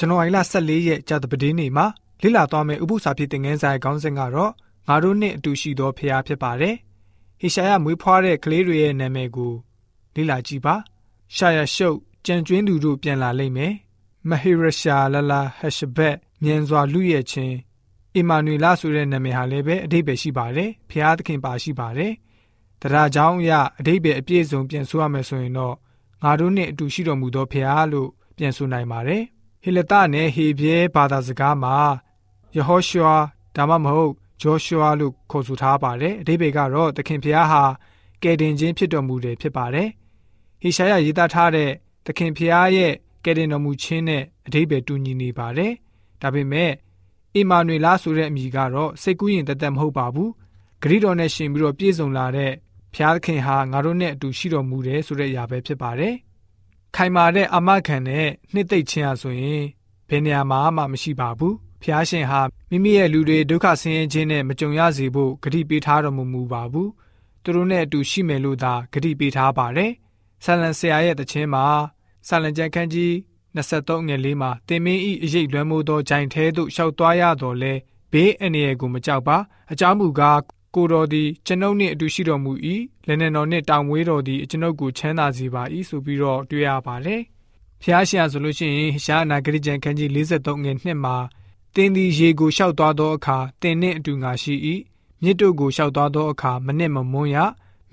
ဇန်နဝါရီလ14ရက်ကြာသပတေးနေ့မှာလေ့လာသွားမယ့်ဥပုသ္စာဖြစ်တဲ့ငန်းဆိုင်ခေါင်းစဉ်ကတော့ငါတို့နဲ့အတူရှိသောဖခင်ဖြစ်ပါတယ်။ဟေရှာယမွေးဖွားတဲ့ကလေးတွေရဲ့နာမည်ကိုလေ့လာကြည့်ပါ။ရှာယရှုပ်ကြံကျွင်းသူတို့ပြန်လာလိမ့်မယ်။မဟေရရှာလလာဟရှဘက်မြန်စွာလူရဲ့ချင်းအီမာနွေလဆိုတဲ့နာမည်ဟာလည်းပဲအဓိပ္ပာယ်ရှိပါတယ်။ဖခင်သခင်ပါရှိပါတယ်။တရားကြောင်းအရအဓိပ္ပာယ်အပြည့်စုံပြန်ဆိုရမယ်ဆိုရင်တော့ငါတို့နဲ့အတူရှိတော်မူသောဖခင်လို့ပြန်ဆိုနိုင်ပါတယ်။ ဟေလတနဲ့ဟေဘဲဘာသာစကားမှာယေဟောရှွာဒါမှမဟုတ်ဂျောရှွာလို့ခေါ်ဆိုထားပါတယ်။အဓိပ္ပာယ်ကတော့သခင်ဖျားဟာကယ်တင်ခြင်းဖြစ်တော်မူတယ်ဖြစ်ပါတယ်။ဟေရှာယရေးသားထားတဲ့သခင်ဖျားရဲ့ကယ်တင်တော်မူခြင်းနဲ့အဓိပ္ပာယ်တူညီနေပါတယ်။ဒါပေမဲ့အီမာနွေလာဆိုတဲ့အမည်ကတော့စိတ်ကူးရင်တသက်မဟုတ်ပါဘူး။ဂရိတော်နဲ့ရှင်ပြီးတော့ပြည့်စုံလာတဲ့ဖျားသခင်ဟာငါတို့နဲ့အတူရှိတော်မူတယ်ဆိုတဲ့အရာပဲဖြစ်ပါတယ်။ ခိုင်မာတဲ့အာမခံနဲ့နှစ်သိမ့်ခြင်းဟာဆိုရင်ဘယ်နေရာမှာမှမရှိပါဘူး။ဖျားရှင်ဟာမိမိရဲ့လူတွေဒုက္ခဆင်းရဲခြင်းနဲ့မကြုံရစေဖို့ဂရုပေးထားတော်မူမူပါဘူး။သူတို့နဲ့အတူရှိမယ်လို့သာဂရုပေးထားပါတယ်။ဆလန်ဆရာရဲ့တခြင်းမှာဆလန်ကျန်ခန်းကြီး23ငယ်လေးမှာတင်မင်းဤအရေးလွမ်းမိုးသောဂျိုင်ထဲသို့ရှောက်သွားရတော်လဲဘေးအန္တရာယ်ကိုမကြောက်ပါအကြောင်းမူကား ကိုတော်သည်ကျွန်ုပ်နှင့်အတူရှိတော်မူ၏လက်နက်တော်နှင့်တောင်ဝေးတော်သည်ကျွန်ုပ်ကိုချမ်းသာစေပါ၏ဆိုပြီးတော့တွေ့ရပါတယ်ဖျားရှင်ဆိုလို့ရှိရင်ရှားနာဂရိကျန်ခန်းကြီး53ငယ်နှစ်မှာတင်းသည်ရေကိုရှောက်သွားသောအခါတင်းနှင့်အတူငါရှိ၏မြစ်တို့ကိုရှောက်သွားသောအခါမနစ်မမွန်းရ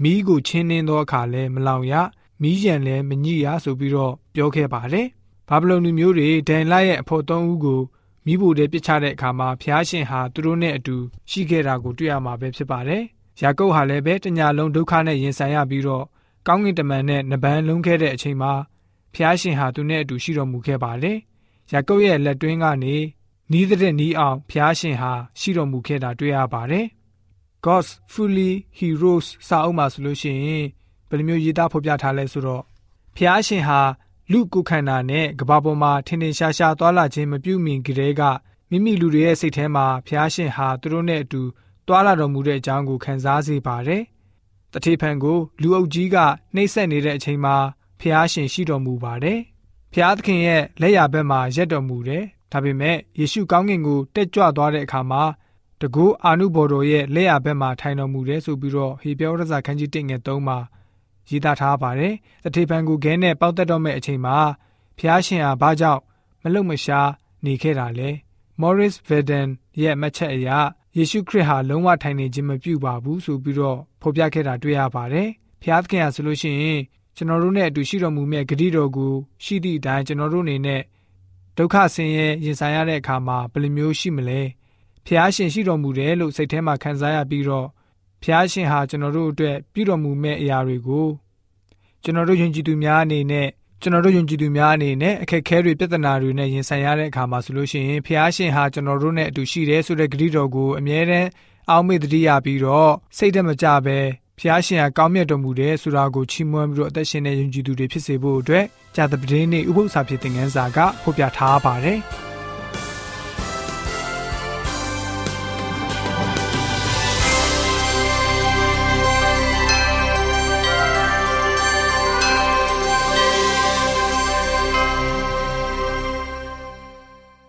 မီးကိုချင်းနှင်းသောအခါလည်းမလောင်ရမီးရန်လည်းမညိရဆိုပြီးတော့ပြောခဲ့ပါတယ်ဘာဗလုန်လူမျိုးတွေဒန်လရဲ့အဖို့သုံးဦးကို မိဖို့တဲ့ပြစ်ချတဲ့အခါမှာဖျားရှင်ဟာသူတို့နဲ့အတူရှိခဲ့တာကိုတွေ့ရမှာပဲဖြစ်ပါတယ်။ယာကုပ်ဟာလည်းပဲတညာလုံးဒုက္ခနဲ့ရင်ဆိုင်ရပြီးတော့ကောင်းကင်တမန်နဲ့နဗန်းလုံးခဲ့တဲ့အချိန်မှာဖျားရှင်ဟာသူနဲ့အတူရှိတော်မူခဲ့ပါတယ်။ယာကုပ်ရဲ့လက်တွင်းကနေနီးတဲ့နီးအောင်ဖျားရှင်ဟာရှိတော်မူခဲ့တာတွေ့ရပါတယ်။ God's Fully Heroes စာအုပ်မှာဆိုလို့ရှိရင်ဘယ်လိုမျိုးရေးသားဖော်ပြထားလဲဆိုတော့ဖျားရှင်ဟာ လူကိုခန္ဓာနဲ့ကဘာပေါ်မှာထင်ထင်ရှားရှားသွာလာခြင်းမပြုမီကလေးကမိမိလူတွေရဲ့စိတ်ထဲမှာဖျားရှင်ဟာသူတို့နဲ့အတူသွာလာတော်မူတဲ့အကြောင်းကိုခံစားစေပါတယ်။တထေဖန်ကိုလူအုပ်ကြီးကနှိပ်စက်နေတဲ့အချိန်မှာဖျားရှင်ရှိတော်မူပါတယ်။ဖျားသခင်ရဲ့လက်ရဘက်မှာရက်တော်မူတယ်။ဒါပေမဲ့ယေရှုကောင်းကင်ကိုတက်ကြွသွားတဲ့အခါမှာတကူအာနုဘော်တော်ရဲ့လက်ရဘက်မှာထိုင်တော်မူတယ်ဆိုပြီးတော့ဟေပြောရစာခန်းကြီး1ငယ်3မှာ ရေးသားထားပါတယ်။တထေဖန်ကိုခဲနဲ့ပေါက်တက်တော့မဲ့အချိန်မှာဖျားရှင်ဟာဘာကြောင့်မလုံမရှားနေခဲ့တာလဲ။ Morris Verden ရဲ့မှတ်ချက်အရယေရှုခရစ်ဟာလုံးဝထိုင်နေခြင်းမပြုပါဘူးဆိုပြီးတော့ဖော်ပြခဲ့တာတွေ့ရပါတယ်။ဖျားသခင်ဟာဆိုလို့ရှိရင်ကျွန်တော်တို့နဲ့အတူရှိတော်မူမဲ့ဂတိတော်ကိုရှိသည့်အတိုင်းကျွန်တော်တို့အနေနဲ့ဒုက္ခဆင်းရဲရင်ဆိုင်ရတဲ့အခါမှာဘယ်လိုမျိုးရှိမလဲ။ဖျားရှင်ရှိတော်မူတယ်လို့စိတ်ထဲမှာခံစားရပြီးတော့ ဖျားရှင်ဟာကျွန်တော်တို့အတွက်ပြုတော်မူမဲ့အရာတွေကိုကျွန်တော်တို့ယုံကြည်သူများအနေနဲ့ကျွန်တော်တို့ယုံကြည်သူများအနေနဲ့အခက်အခဲတွေပြဿနာတွေနဲ့ရင်ဆိုင်ရတဲ့အခါမှာဆိုလို့ရှိရင်ဖျားရှင်ဟာကျွန်တော်တို့နဲ့အတူရှိတယ်ဆိုတဲ့ဂရုတော်ကိုအမြဲတမ်းအောက်မေ့တတိယပြီးတော့စိတ်တမကြပဲဖျားရှင်ဟာကောင်းမြတ်တော်မူတယ်ဆိုတာကိုချီးမွမ်းပြီးတော့အသက်ရှင်တဲ့ယုံကြည်သူတွေဖြစ်စေဖို့အတွက်ဂျာသပတင်းနေ့ဥပုသ္စာဖြစ်တဲ့ငန်းစာကဖော်ပြထားပါတယ်။